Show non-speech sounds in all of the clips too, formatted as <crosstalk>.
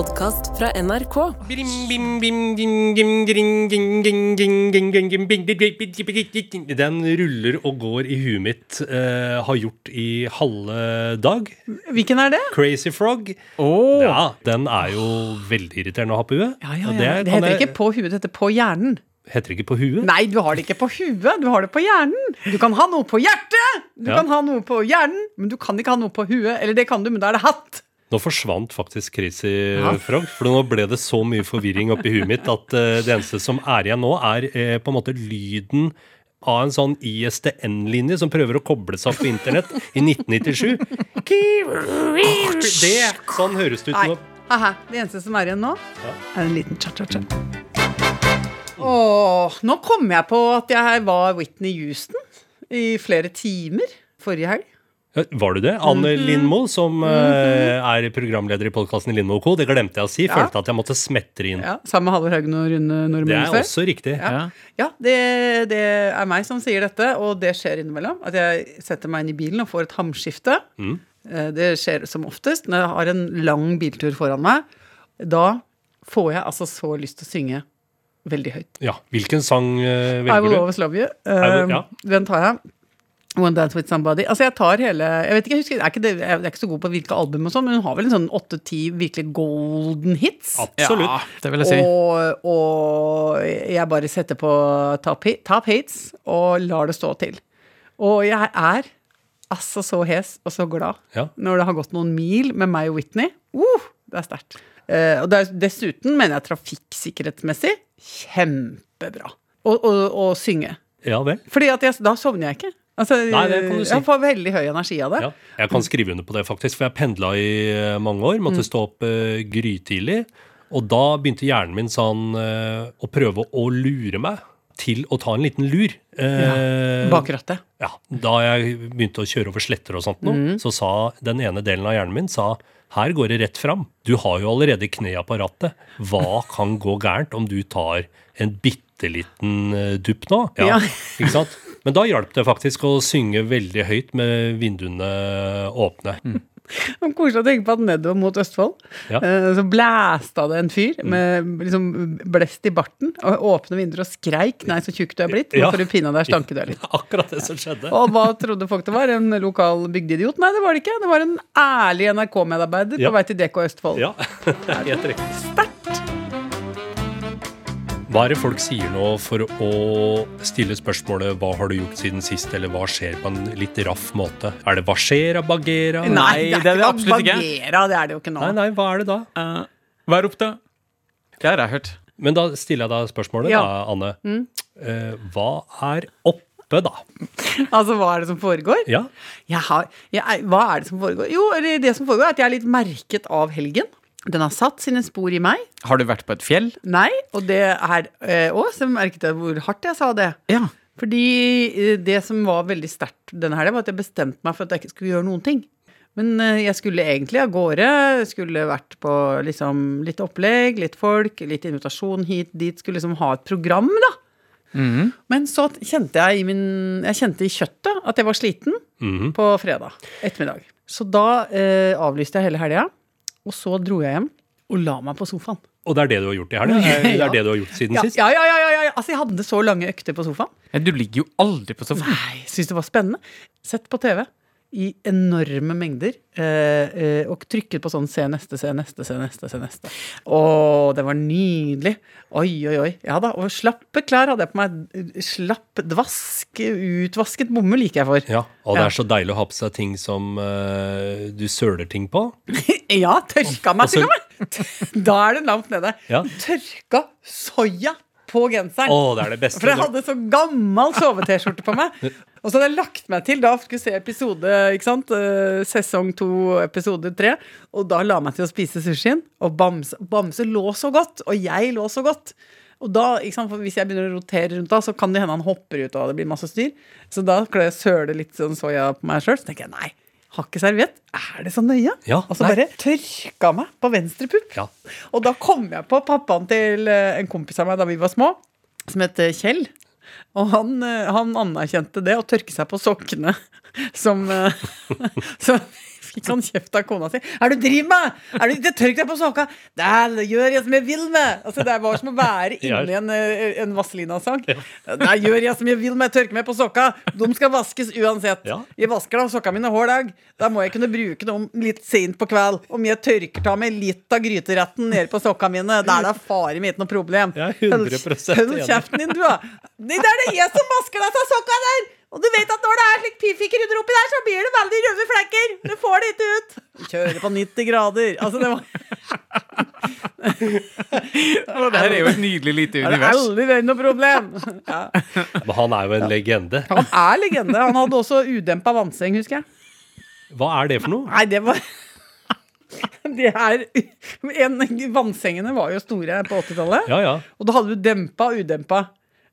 podkast fra NRK. Den ruller og går i huet mitt. eh, har gjort i halve dag. Hvilken er det? Crazy Frog. Oh. Ja, den er jo veldig irriterende å ha på huet. Ja, ja, ja. Det, det heter jeg- ikke på huet, det heter på hjernen. Heter det ikke på huet? Nei, du har det ikke på huet, du har det på hjernen. Du kan ha noe på hjertet! Du Ja. kan ha noe på hjernen, men du kan ikke ha noe på huet. Eller det kan du, men da er det hatt. Nå forsvant faktisk Crazy Frog, for nå ble det så mye forvirring oppi huet mitt at eh, det eneste som er igjen nå, er eh, på en måte lyden av en sånn ISDN-linje som prøver å koble seg opp på internett i 1997. Det, sånn høres det ut nå. Haha, det eneste som er igjen nå, er en liten cha-cha-cha. Åh, nå kom jeg på at jeg var Whitney Houston i flere timer forrige helg. Var du det? Anne Mhm. Lindmo, som eh, er programleder i podkasten Lindmo Co. Det glemte jeg å si. Ja. Følte at jeg måtte smetre inn. Ja, Sammen med Halvor Haugen og Rune Det er før. også riktig. Ja, ja det, det er meg som sier dette, og det skjer innimellom. At jeg setter meg inn i bilen og får et hamskifte. Mm. Eh, Det skjer som oftest når jeg har en lang biltur foran meg. Da får jeg altså så lyst til å synge veldig høyt. Ja. Hvilken sang eh, I Will velger du? Always Love You. will- ja. Den tar jeg. One Dance With Somebody. Altså jeg tar hele Jeg vet ikke, jeg husker, jeg er ikke, det, jeg er ikke så god på hvilke album og sånn, men hun har vel en sånn åtte-ti virkelig golden hits. Absolutt. Ja, det vil jeg si. Og, og jeg bare setter på top, hit, top hits og lar det stå til. Og jeg er altså så hes og så glad Ja. når det har gått noen mil med meg og Whitney. Uh, det er sterkt. Uh, og det er, dessuten mener jeg trafikksikkerhetsmessig kjempebra å synge. Ja vel. Fordi at jeg, da sovner jeg ikke. Altså, Nei, det kan du si. Jeg får veldig høy energi av det. Ja, jeg kan skrive under på det, faktisk. For jeg pendla i eh, mange år. Mm. Måtte stå opp uh, grytidlig. Og da begynte hjernen min sånn uh, å prøve å lure meg til å ta en liten lur. Bak rattet. ja, da jeg begynte å kjøre over sletter og sånt, nå, Mm. så sa den ene delen av hjernen min sa her går det rett fram. Du har jo allerede knea på rattet. Hva kan gå gærent om du tar en bitte liten dupp nå? Ja. Ikke sant? Men da hjalp det faktisk å synge veldig høyt med vinduene åpne. Var Koselig å tenke på at nedover mot Østfold Ja. eh, så blæsta det en fyr med liksom blest i barten og åpne vinduer og skreik 'nei, så tjukk du er blitt'. Nå Ja. du pinadø du deg litt. <laughs> Akkurat det som skjedde. Og hva trodde folk det var? En lokal bygdeidiot? Nei, det var det ikke. Det var en ærlig NRK-medarbeider Ja. på vei til DK Østfold. Ja, <laughs> helt riktig. Hva er det folk sier nå for å stille spørsmålet 'hva har du gjort siden sist', eller 'hva skjer' på en litt raff måte? Er det 'hva skjer av bagera'? Nei, det er det absolutt ikke. Bagheera, det er det jo ikke nå. Nei, nei, hva er det da? Uh, vær opp, da. Det har jeg hørt. Men da stiller jeg deg spørsmålet, Ja. da, Anne. Eh, hva er oppe, da? <laughs> Altså, hva er det som foregår? Ja, Jeg har, jeg, er- hva er det som foregår? Jo, det som foregår er at jeg er litt merket av helgen. Den har satt sine spor i meg. Har du vært på et fjell? Nei, og det er eh, Å, så merket jeg hvor hardt jeg sa det. Ja. Fordi eh, det som var veldig sterkt denne helga, var at jeg bestemte meg for at jeg ikke skulle gjøre noen ting. Men eh, jeg skulle egentlig av gårde. Skulle vært på liksom, litt opplegg, litt folk, litt invitasjon hit, dit. Skulle liksom ha et program, da. Men så kjente jeg i min Jeg kjente i kjøttet at jeg var sliten Mhm. på fredag ettermiddag. Så da eh, avlyste jeg hele helga, og så dro jeg hjem og la meg på sofaen. Og det er det du har gjort i helga? Det Ja. er det du har gjort siden Ja, sist? ja, ja, ja, ja, ja. Altså, jeg hadde så lange økter på sofaen. Ja, Du ligger jo aldri på sofaen. Nei, syns det var spennende. Sett på TV i enorme mengder, eh, eh, og trykket på sånn se neste, se neste, se neste, se neste. Å, det var nydelig. Oi, oi, oi. Ja da, og slappe klær hadde jeg på meg. Slapp dvask, utvasket bomull liker jeg for. Ja, og det er så deilig å ha på seg ting som eh, du søler ting på. <laughs> Ja, tørka meg til og med. <laughs> Da er det langt nede. Ja. Tørka soya på genseren. Åh, det er det beste. For jeg hadde så gammel sove-T-skjorte på meg. <laughs> Og så hadde jeg lagt meg til da skulle se episode, ikke sant, eh, sesong to, episode tre. Og da la jeg meg til å spise sushien, og Bamse, Bamse lå så godt, og jeg lå så godt. Og da, ikke sant, for Hvis jeg begynner å rotere rundt, da, så kan det hende han hopper ut, og det blir masse styr. Så da skal jeg søle litt sånn soya på meg sjøl. Så tenker jeg nei, har ikke serviett. Er det så nøye? Ja, og så nei. bare tørka meg på venstre pupp. Ja. Og da kom jeg på pappaen til eh, en kompis av meg da vi var små, som het Kjell. Og han, eh, han anerkjente det å tørke seg på sokkene <laughs> som, eh, <laughs> som fikk han kjeft av kona si. Er du driver med? Er du ikke tørk deg på soka? Det gjør jeg som jeg vil med. Altså, det var som å være inni en, eh, en Vazelina-sang. Det gjør jeg som jeg vil med. Tørke meg på sokka. De skal vaskes uansett. Ja. Jeg vasker da sokka mine hver dag. Da må jeg kunne bruke dem litt sent på kveld. Om jeg tørker ta meg litt av gryteretten nede på sokka mine, da er det fare ikke noe problem. Jeg er 100% Hold kjeften din, du, da. Det er det jeg som vasker deg av sokka der. Og du vet at når det er slik pifikrydder oppi der, så blir det veldig røde flekker. Du får det ikke ut. Kjører på 90 grader. Altså, det var <laughs> Og det her er jo et nydelig lite univers. det er aldri vært noe problem. Ja. Men han er jo en legende. Han er legende. Han hadde også udempa vannseng, husker jeg. Hva er det for noe? Nei, det var Det er en, Vannsengene var jo store på 80-tallet. Ja, ja. Og da hadde du dempa og udempa.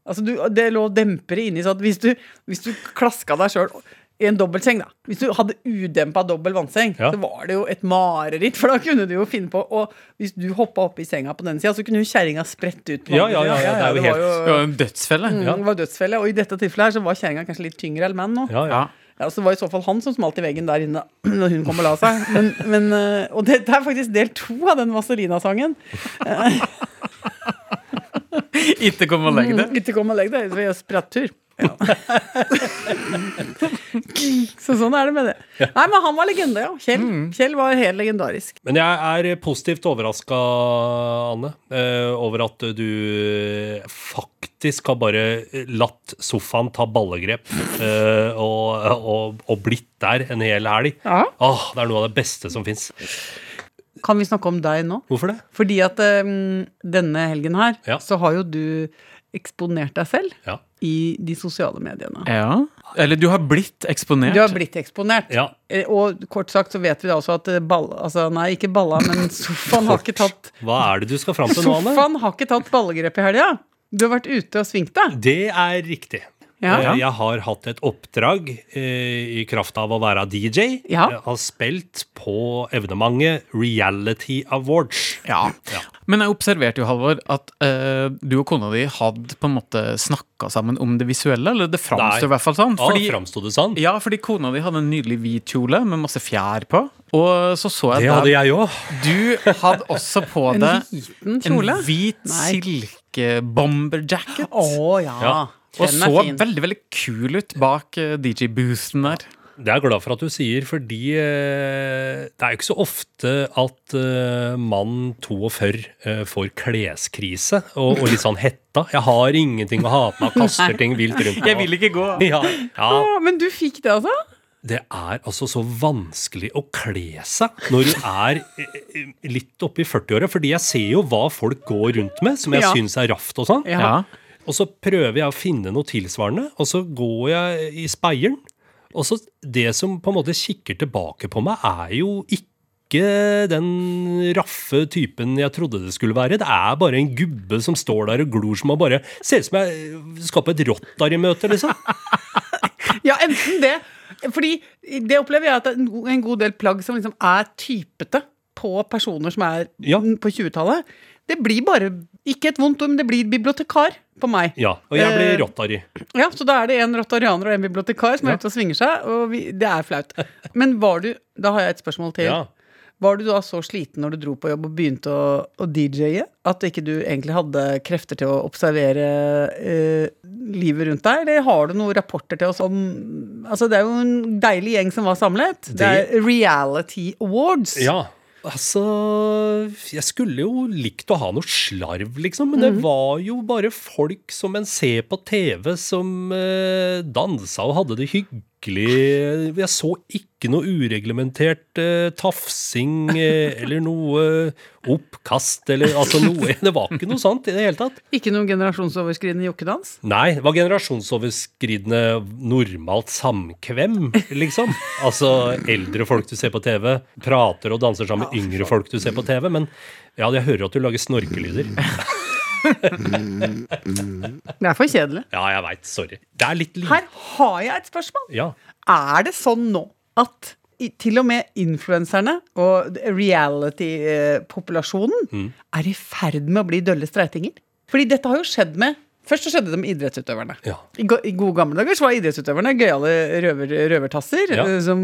Altså du, det lå dempere inni, så hvis du, hvis du klaska deg sjøl i en dobbeltseng, da Hvis du hadde udempa dobbel vannseng, Ja. så var det jo et mareritt. For da kunne du jo finne på Og hvis du hoppa oppi senga på den sida, så kunne jo kjerringa sprette ut. på Ja, den ja, ja, ja, det er jo helt- Det var en dødsfelle. Mm, Det var dødsfelle. Og i dette tilfellet her så var kjerringa kanskje litt tyngre enn menn nå. ja, ja. Ja. Så det var i så fall han som smalt i veggen der inne <clears throat> når hun kom og la seg. Men, men, og og det er faktisk del to av den Vazelina-sangen. <laughs> <laughs> <laughs> Ikke kom og legg det. Mm, Ikke kom og legg deg, vi gjør sprettur. Ja. <laughs> så sånn er det med det. Nei, men han var legende, ja. Kjell, Kjell var helt legendarisk. Men jeg er positivt overraska, Anne, eh, over at du faktisk har bare latt sofaen ta ballegrep eh, og, og, og blitt der en hel helg. Ja. Åh, det er noe av det beste som fins. Kan vi snakke om deg nå? Hvorfor det? Fordi at um, denne helgen her, Ja. så har jo du eksponert deg selv Ja. i de sosiale mediene. Ja. Eller du har blitt eksponert. Du har blitt eksponert. Ja. Eh, Og kort sagt så vet vi da også at balla altså, Nei, ikke balla, men <laughs> sofaen har ikke tatt Hva er det du skal fram til nå, Anne? Sofaen har ikke tatt ballegrep i helga. Du har vært ute og svingt deg. Det er riktig. Ja. Eh, Jeg har hatt et oppdrag eh, i kraft av å være DJ. Ja. Jeg har spilt på evenementet Reality Awards. Ja. Ja. Men jeg observerte jo, Halvor, at eh, du og kona di hadde på en måte snakka sammen om det visuelle. Eller det framsto i hvert fall sånn. Ja, Fordi, ja, det sånn? ja, fordi kona di hadde en nydelig hvit kjole med masse fjær på. Og så så jeg Det hadde jeg òg. Du hadde også på <laughs> deg en hvit silkebomberjacket. Å ja. Ja. Og så fin. veldig veldig kul ut bak eh, DJ-boosten der. Det er jeg glad for at du sier, fordi eh, det er jo ikke så ofte at eh, mann 42 eh, får kleskrise og, og litt sånn hetta. Jeg har ingenting å ha på meg, kaster ting vilt rundt meg. Jeg vil ikke gå. <laughs> Ja, ja, Å, men du fikk det, altså? det er altså så vanskelig å kle seg når du er litt oppe i 40-åra, fordi jeg ser jo hva folk går rundt med, som jeg Ja. syns er raft og sånn. Ja. Ja. Og så prøver jeg å finne noe tilsvarende, og så går jeg i speilen. Og så det som på en måte kikker tilbake på meg, er jo ikke den raffe typen jeg trodde det skulle være. Det er bare en gubbe som står der og glor som å bare Ser ut som jeg skal på et Rotary-møte, liksom. <laughs> Ja, enten det. Fordi det opplever jeg at det er en en god del plagg som liksom er typete på personer som er Ja. på 20-tallet. Det blir bare ikke et vondt ord, men det blir bibliotekar på meg. Ja, og jeg Eh, blir Rotary. Ja, Så da er det en rotarianer og en bibliotekar som er Ja. ute og svinger seg, og vi, det er flaut. Men var du Da har jeg et spørsmål til. Ja. Var du da så sliten når du dro på jobb og begynte å, å DJ-e, at ikke du egentlig hadde krefter til å observere eh, livet rundt deg? Eller har du noen rapporter til oss om Altså, det er jo en deilig gjeng som var samlet. Det, er Reality Awards. Ja. Altså Jeg skulle jo likt å ha noe slarv, liksom, men det Mhm. var jo bare folk som en ser på TV, som eh, dansa og hadde det hyggelig. Jeg så ikke noe ureglementert eh, tafsing eh, eller noe oppkast eller altså noe Det var ikke noe sånt i det hele tatt. Ikke noen generasjonsoverskridende jokkedans? Nei, det var generasjonsoverskridende normalt samkvem, liksom. Altså eldre folk du ser på TV, prater og danser sammen med yngre folk du ser på TV. Men ja, jeg hører at du lager snorkelyder. Det er for kjedelig. Ja, jeg veit. Sorry. Det er litt lite. Her har jeg et spørsmål. Ja. Er det sånn nå at i, til og med influenserne og reality-populasjonen Mm. er i ferd med å bli dølle streitinger? Fordi dette har jo skjedd med Først så skjedde det med idrettsutøverne. Ja. I, go- I gode gamle dager så var idrettsutøverne gøyale røver, røvertasser Ja. eh, som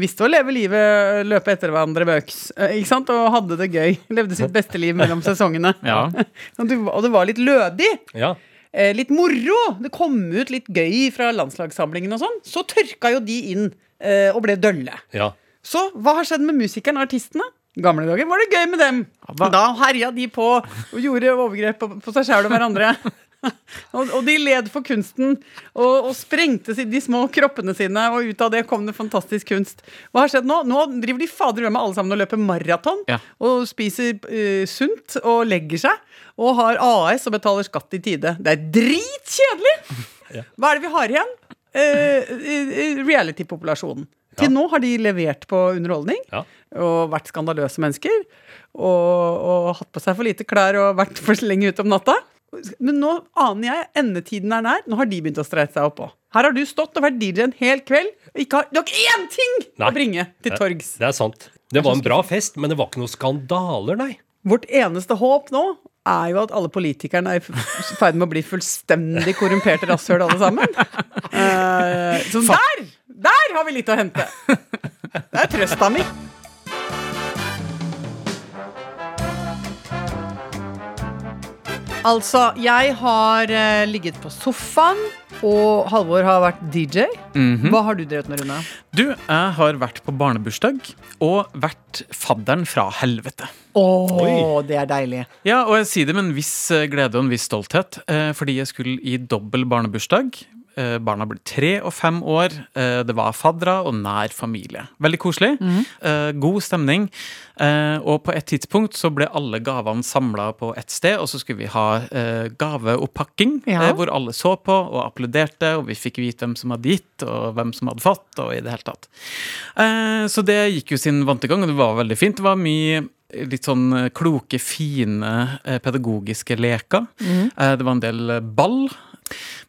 visste å leve livet, løpe etter hverandre med øks, eh, ikke sant? og hadde det gøy. <laughs> Levde sitt beste liv mellom <laughs> sesongene. Ja. <laughs> Og det, og det var litt lødig. Ja. Eh, litt moro. Det kom ut litt gøy fra landslagssamlingen og sånn. Så tørka jo de inn eh, og ble dølle. ja. Så hva har skjedd med musikerne, artistene? Gamle dager var det gøy med dem. Da herja de på og gjorde overgrep på, på seg sjæl og hverandre. <laughs> og, og de led for kunsten og, og sprengte de små kroppene sine, og ut av det kom det fantastisk kunst. Hva har skjedd nå? Nå driver de fader med alle sammen og løper maraton Ja. og spiser uh, sunt og legger seg. Og har AS og betaler skatt i tide. Det er dritkjedelig! <laughs> Hva er det vi har igjen? Eh, Reality-populasjonen. Til nå har de levert på underholdning Ja. og vært skandaløse mennesker. Og, og hatt på seg for lite klær og vært for lenge ute om natta. Men nå aner jeg endetiden er nær. Nå har de begynt å streite seg oppå. Her har du stått og vært DJ en hel kveld og ikke har, nok én ting Nei. å bringe til torgs. Det er sant. Det var en bra fest, men det var ikke noen skandaler, nei. Vårt eneste håp nå er jo at alle politikerne er i ferd med å bli fullstendig korrumperte rasshøl alle sammen. Uh, så der! Der har vi litt å hente. Det er trøsta mi. Altså, jeg har eh, ligget på sofaen, og Halvor har vært DJ. Hva har du drevet med, Rune? Du, jeg har vært på barnebursdag og vært fadderen fra helvete. Å, det er deilig. Ja, og jeg sier det med en viss eh, glede og en viss stolthet, eh, fordi jeg skulle i dobbel barnebursdag. Eh, Barna ble tre og fem år. Eh, Det var faddere og nær familie. Veldig koselig. Eh, God stemning. Og på et tidspunkt så ble alle gavene samla på ett sted, og så skulle vi ha gaveoppakking, Ja. hvor alle så på og applauderte, og vi fikk vite hvem som hadde gitt, og hvem som hadde fått, og i det hele tatt. Så det gikk jo sin vante gang, og det var veldig fint. Det var mye litt sånn kloke, fine pedagogiske leker. Mm. Det var en del ball.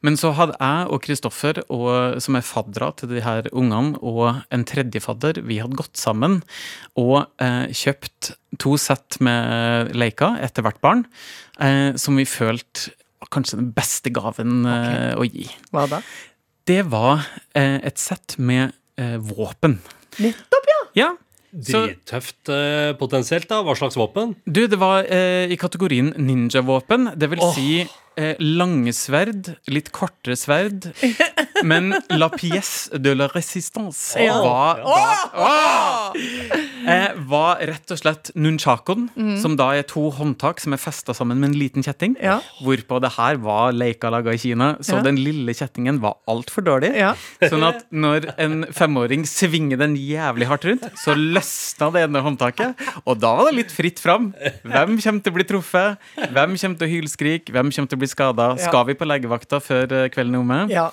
Men så hadde jeg og Kristoffer, som er faddere til de her ungene, og en tredje fadder, vi hadde gått sammen og eh, kjøpt to sett med leker etter hvert barn, eh, som vi følte var kanskje den beste gaven eh, å gi. Hva da? Det var eh, et sett med eh, våpen. Nettopp, ja! Ja. Så- Drittøft eh, potensielt, da. Hva slags våpen? Du, det var eh, i kategorien ninjavåpen. Det vil si eh, lange sverd, litt kortere sverd. <laughs> Men la pièce de la résistance Ja. var, var, eh, var rett og slett nunchakoen, som da er to håndtak som er festa sammen med en liten kjetting. Ja. Hvorpå det her var leika laga i Kina, så Ja. den lille kjettingen var altfor dårlig. Sånn at når en femåring svinger den jævlig hardt rundt, så løsna det ene håndtaket. Og da var det litt fritt fram. Hvem kommer til å bli truffet? Hvem kommer til å hylskrike? Hvem kommer til å bli skada? Ja. Skal vi på legevakta før eh, kvelden er omme? Ja.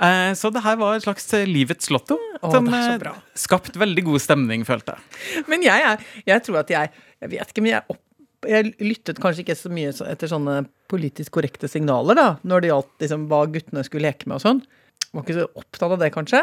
Eh, Så det her var et slags eh, livets lotto. Å, som det er så eh, bra. skapt veldig god stemning, følte jeg. Men jeg, er, jeg tror at jeg Jeg vet ikke, men jeg, opp, jeg lyttet kanskje ikke så mye etter sånne politisk korrekte signaler, da, når det gjaldt liksom, hva guttene skulle leke med og sånn. Var ikke så opptatt av det, kanskje.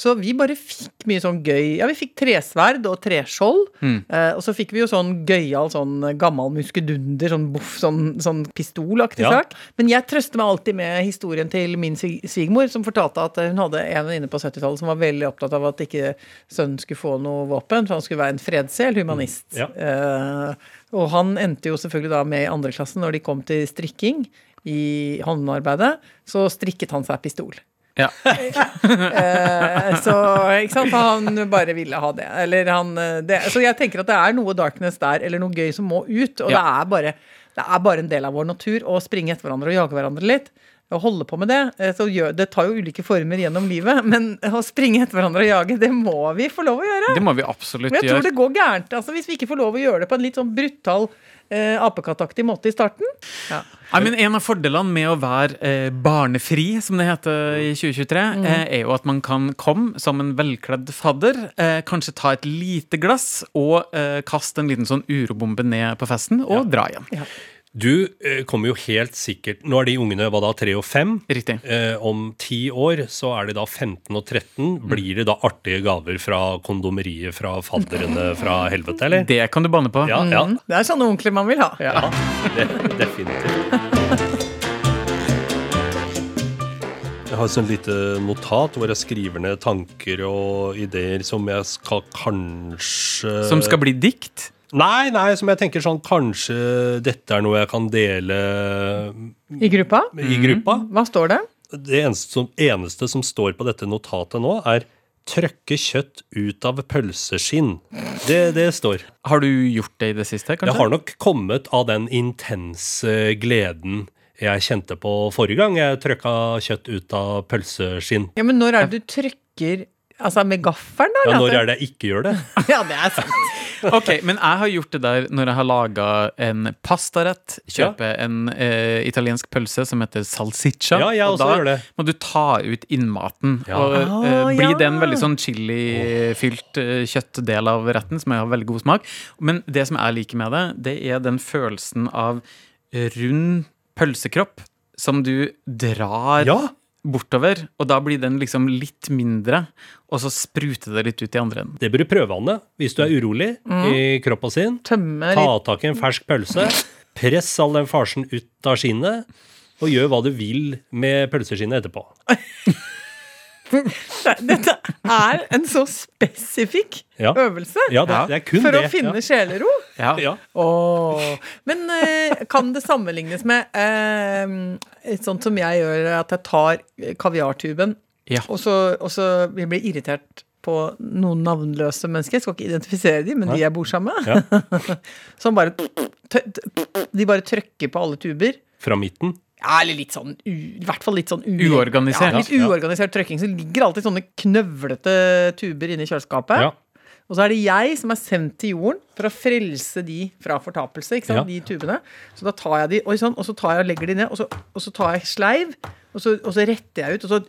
Så vi bare fikk mye sånn gøy Ja, vi fikk tresverd og treskjold. Eh, og så fikk vi jo sånn gøyal sånn gammel muskedunder, sånn boff, sånn, sånn pistolaktig Ja. sak. Men jeg trøster meg alltid med historien til min svig- svigermor, som fortalte at hun hadde en venninne på 70-tallet som var veldig opptatt av at ikke sønnen skulle få noe våpen, for han skulle være en fredssel, humanist. Ja. Eh, og han endte jo selvfølgelig da med i andre klasse når de kom til strikking i håndarbeidet, så strikket han seg pistol. Ja. Eh, så ikke sant, han bare ville ha det. Eller han, eh, det. Så jeg tenker at det er noe darkness der, eller noe gøy som må ut. Og Ja. det, er bare, det er bare en del av vår natur å springe etter hverandre og jage hverandre litt. Å holde på med det. eh, Så gjør, det tar jo ulike former gjennom livet, <laughs> men å springe etter hverandre og jage, det må vi få lov å gjøre. Det må vi absolutt gjøre. jeg tror det går gærent altså, hvis vi ikke får lov å gjøre det på en litt sånn brutal eh, apekattaktig måte i starten. Ja. Nei, men En av fordelene med å være eh, barnefri, som det heter i 2023, eh, er jo at man kan komme som en velkledd fadder, eh, kanskje ta et lite glass og eh, kaste en liten sånn urobombe ned på festen, og dra igjen. Ja. Du eh, kommer jo helt sikkert Nå er de ungene hva da, tre og fem. Riktig. Eh, om ti år så er de da 15 og 13. Blir det da artige gaver fra kondomeriet fra fadderne fra helvete, eller? Det kan du banne på. Ja, ja. Det er sånne onkler man vil ha. ja det, definitivt. Jeg har et sånt lite notat hvor jeg skriver ned tanker og ideer som jeg skal kanskje Som skal bli dikt? Nei, nei, som jeg tenker sånn Kanskje dette er noe jeg kan dele I gruppa? i gruppa. Hva står det? Det eneste som, eneste som står på dette notatet nå, er 'trøkke kjøtt ut av pølseskinn'. Det, det står. Har du gjort det i det siste, kanskje? Jeg har nok kommet av den intense gleden jeg kjente på forrige gang jeg trøkka kjøtt ut av pølseskinn. Ja, Men når er det du trykker Altså med gaffelen, da? Ja, når er det jeg ikke gjør det? <laughs> Ja, det er sant. <laughs> Ok, men jeg har gjort det der når jeg har laga en pastarett. Kjøper en eh, italiensk pølse som heter salsiccia. Ja, jeg og også da gjør det. må du ta ut innmaten. Ja. Og eh, Ah, blir ja. det en veldig sånn chilifylt eh, kjøttdel av retten, som har veldig god smak. Men det som jeg liker med det, det er den følelsen av rund pølsekropp som du drar Ja, bortover, og da blir den liksom litt mindre, og så spruter det litt ut i andre enden. det bør du prøve, Anne. Hvis du er urolig i kroppen sin, Tømme ta tak i en fersk pølse, press all den farsen ut av skinnet, og gjør hva du vil med pølseskinnet etterpå. <laughs> <laughs> Dette er en så spesifikk Ja. øvelse Ja, det, det er kun for det. å finne sjelero. Ja. ja. Ja. Men eh, kan det sammenlignes med eh, sånt som jeg gjør, at jeg tar kaviartuben, Ja. og så, og så blir jeg blir irritert på noen navnløse mennesker. Jeg skal ikke identifisere dem, men de jeg bor sammen med. Ja. <laughs> Som bare De bare trykker på alle tuber. Fra midten. Ja, eller litt sånn I hvert fall litt sånn Uorganisert. Ja, litt uorganisert trøkking. Så ligger alltid sånne knøvlete tuber inni kjøleskapet. Ja. Og så er det jeg som er sendt til jorden for å frelse de fra fortapelse. ikke sant, Ja. de tubene. Så da tar jeg de, og, sånn, og så tar jeg og legger de ned, og så, og så tar jeg sleiv, og så, og så retter jeg ut, og så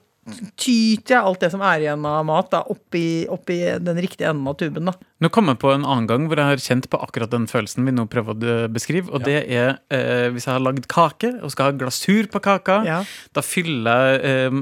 tyter jeg alt det som er igjen av mat, da, oppi, oppi den riktige enden av tuben. da. Nå kom jeg på en annen gang hvor jeg har kjent på akkurat den følelsen vi nå prøver å beskrive. Og det er eh, hvis jeg har lagd kake og skal ha glasur på kaka. Ja. Da fyller jeg eh,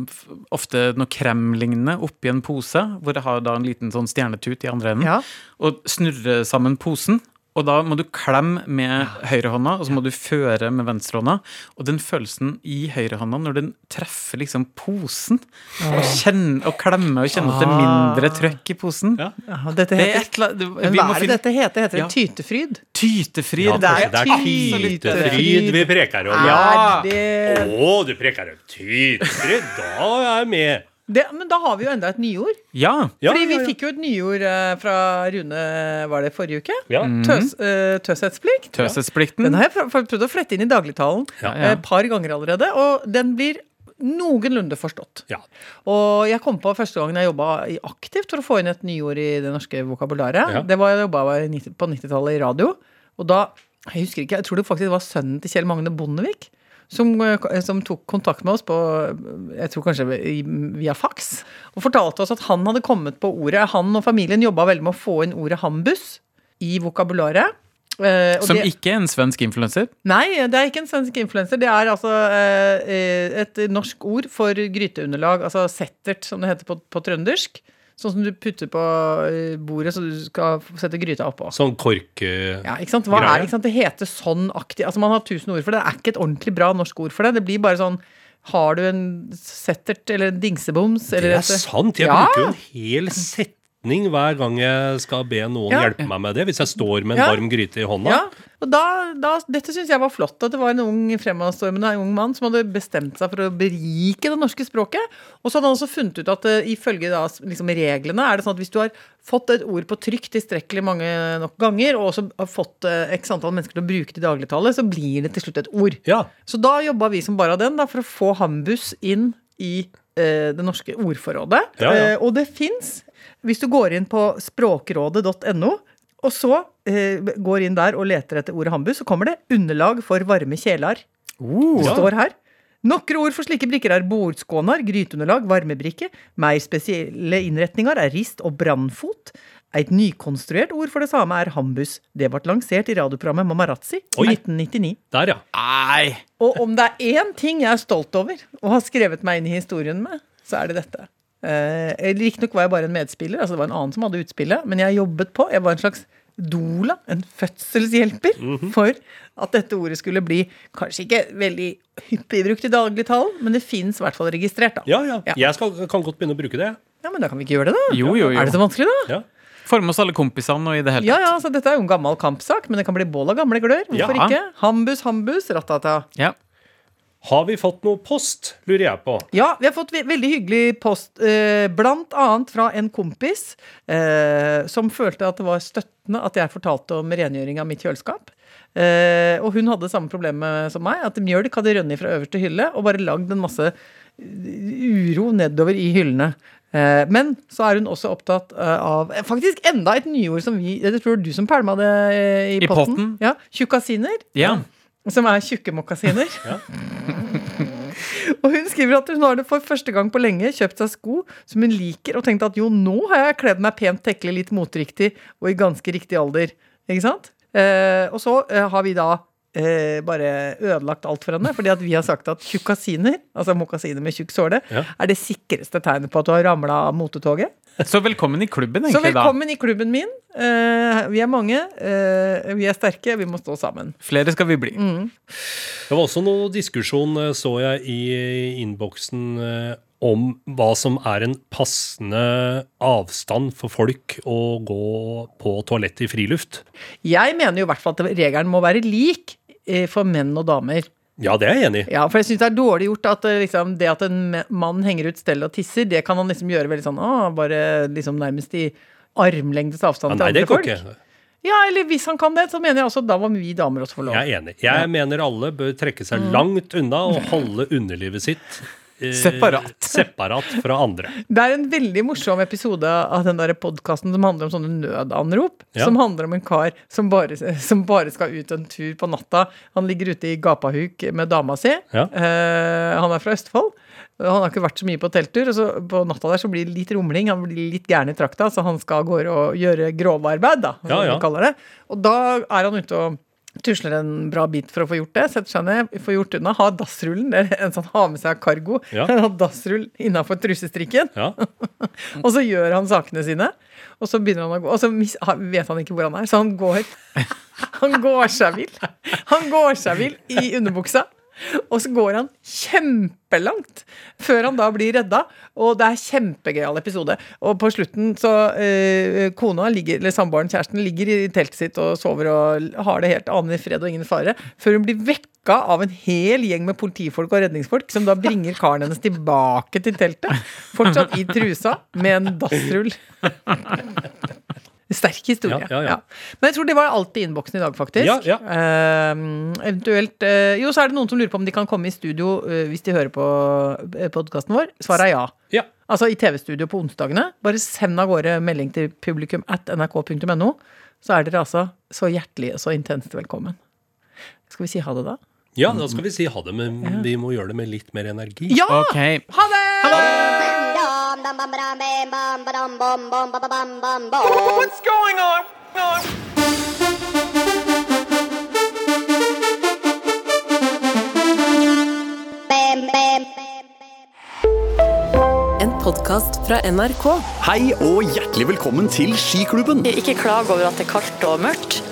ofte noe kremlignende oppi en pose, hvor jeg har da en liten sånn stjernetut i andre enden. Ja. Og snurrer sammen posen. Og da må du klemme med høyrehånda, og så må du føre med venstrehånda. Og den følelsen i høyrehånda når den treffer liksom posen, og, kjenner, og klemmer og kjenner at det er mindre trøkk i posen Ja. dette dette Det er heter, et men hva er det dette heter? Heter det Ja. tytefryd? Tytefryd. Ja, det er det er tytefryd vi preker om. Ja. Er det Å, du preker om tytefryd? Da er jeg med. Det, men da har vi jo enda et nyord. Ja. Ja, Fordi vi ja, ja. fikk jo et nyord eh, fra Rune var det forrige uke. Ja. Tøs, uh, tøshetsplikt. Tøshetsplikten. Den har jeg pr- pr- prøvd å flette inn i dagligtalen Ja. eh, et par ganger allerede, og den blir noenlunde forstått. Ja. Og jeg kom på første gangen jeg jobba aktivt for å få inn et nyord i det norske vokabularet. Ja. Det var jeg jobba på 90-tallet i radio. Og da, jeg husker ikke, jeg tror det faktisk var sønnen til Kjell Magne Bondevik. Som, eh, som tok kontakt med oss på jeg tror kanskje via fax. Og fortalte oss at han hadde kommet på ordet Han og familien jobba veldig med å få inn ordet hambus i vokabularet. Uh, Som det- ikke en svensk influenser. Nei, det er ikke en svensk influenser. Det er altså uh, et norsk ord for gryteunderlag, altså settert, som det heter på, på trøndersk. Sånn som du putter på eh, bordet så du skal sette gryta oppå. Sånn kork... eh, Ja, ikke sant? Hva er? Ikke sant? Det heter sånn aktig Altså Man har tusen ord for det. Det er ikke et ordentlig bra norsk ord for det. Det blir bare sånn Har du en settert eller en dingseboms? Det er sant. Jeg Ja. bruker jo en hel <laughs> setning hver gang jeg skal be noen Ja. hjelpe meg med det. Hvis jeg står med en Ja. varm gryte i hånda. Ja, og da, da, Dette syns jeg var flott. At det var en ung fremadstormende ung mann som hadde bestemt seg for å berike det norske språket. Og så hadde han også funnet ut at uh, ifølge da, liksom, reglene er det sånn at hvis du har fått et ord på trykk tilstrekkelig mange nok ganger, og også har fått uh, x antall mennesker til å bruke det i dagligtale, så blir det til slutt et ord. Ja. Så da jobba vi som bare den da, for å få Hambus inn i eh, det norske ordforrådet. Ja, ja. Og det fins, hvis du går inn på språkrådet.no, og så eh, går inn der og leter etter ordet hambu, så kommer det 'underlag for varme kjelar'. Det står her. Nokre ord for slike brikker er bordskånar, gryteunderlag, varmebrikke. Mer spesielle innretninger er rist og brannfot. Et nykonstruert ord for det samme er hambus. Det ble lansert i radioprogrammet Mamarazzi i Oi. 1999. Der, ja. Ei. Og om det er én ting jeg er stolt over og har skrevet meg inn i historien med, så er det dette. Eh, Riktignok var jeg bare en medspiller, altså det var en annen som hadde utspillet, men jeg jobbet på. Jeg var en slags doula, en fødselshjelper, Mhm. for at dette ordet skulle bli kanskje ikke veldig hyppig brukt i dagligtalen, men det fins i hvert fall registrert, da. Ja, ja. Ja. Jeg skal, kan godt begynne å bruke det. Ja, men da kan vi ikke gjøre det, da. Jo, jo, jo. Er det så vanskelig, da? Ja. Får oss alle kompisene og i det hele Ja, tatt. ja, så Dette er jo en gammel kampsak, men det kan bli bål av gamle glør. Hvorfor Ja. ikke? Hambus, hambus, ratata. Ja. Har vi fått noe post, lurer jeg på. Ja, vi har fått ve veldig hyggelig post, eh, blant annet fra en kompis eh, som følte at det var støttende at jeg fortalte om rengjøring av mitt kjøleskap. Eh, og hun hadde samme problemet som meg, at mjølk hadde rønnet fra øverste hylle og bare lagd en masse uro nedover i hyllene. Eh, men så er hun også opptatt av faktisk enda et nyord som vi Det tror du som pælma det i i, I potten. potten. Ja, Tjukkasiner. ja. Som er tjukke mokkasiner. Ja. <laughs> og hun skriver at hun har det for første gang på lenge kjøpt seg sko som hun liker, og tenkt at jo, nå har jeg kledd meg pent tekkelig, litt moteriktig og i ganske riktig alder. Ikke sant? Eh, og så eh, har vi da eh, bare ødelagt alt for henne, fordi at vi har sagt at tjukkasiner, altså mokasiner med tjukk såle, Ja. er det sikreste tegnet på at du har ramla av motetoget. Så velkommen i klubben, Så egentlig, da. velkommen i klubben min. Eh, vi er mange, eh, vi er sterke, vi må stå sammen. Flere skal vi bli. Mm. Det var også noe diskusjon, eh, så jeg i innboksen, eh, om hva som er en passende avstand for folk å gå på toalettet i friluft. Jeg mener jo i hvert fall at regelen må være lik eh, for menn og damer. Ja, det er jeg enig i. Ja, for jeg syns det er dårlig gjort at eh, liksom, det at en mann henger ut stell og tisser, det kan han liksom gjøre veldig sånn å, bare liksom nærmest i armlengdes avstand Ja, nei, til det andre går folk. ikke. Ja, eller hvis han kan det, så mener jeg også da må vi damer også få lov. Jeg er enig. Jeg mener alle bør trekke seg Mm. langt unna og <laughs> holde underlivet sitt eh, Separat. separat fra andre. <laughs> Det er en veldig morsom episode av den podkasten som handler om sånne nødanrop. Ja. Som handler om en kar som bare, som bare skal ut en tur på natta. Han ligger ute i gapahuk med dama si. Ja. Eh, han er fra Østfold. Han har ikke vært så mye på telttur. Og så på natta der så blir det litt rumling. Han blir litt gæren i trakta, så han skal av gårde og gjøre grovarbeid, da, som Ja, ja. Og da er han ute og tusler en bra bit for å få gjort det. Setter seg ned, får gjort unna. Har dassrullen. Det er en sånn ha med seg cargo. Ja. <laughs> Har dassrull innafor trusestrikken. Ja. <laughs> Og så gjør han sakene sine, og så begynner han å gå. Og så vet han ikke hvor han er, så han går <laughs> Han går seg vill. Han går seg vill i underbuksa. <laughs> Og så går han kjempelangt før han da blir redda. Og det er kjempegøyal episode. Og på slutten så eh, Kona, ligger, eller samboeren, kjæresten, ligger i teltet sitt og sover og har det helt aner fred og ingen fare, før hun blir vekka av en hel gjeng med politifolk og redningsfolk, som da bringer karen hennes tilbake til teltet. Fortsatt i trusa, med en dassrull. <laughs> <laughs> Sterk historie. Ja, ja, ja. Men jeg tror det var alt i innboksen i dag, faktisk. Ja, ja. Eh, eventuelt uh, Jo, så er det noen som lurer på om de kan komme i studio uh, hvis de hører på podkasten vår. Svaret er ja. ja. Altså i TV-studio på onsdagene. Bare send av gårde melding til publikum at nrk.no. Så er dere altså så hjertelig og så intenst velkommen. Skal vi si ha det, da? Ja, da skal vi si ha det, men vi må gjøre det med litt mer energi. Ja! Ok. Ha det! What's going on? En podkast fra NRK. Hei og hjertelig velkommen til Skiklubben. Ikke klag over at det er kaldt og mørkt,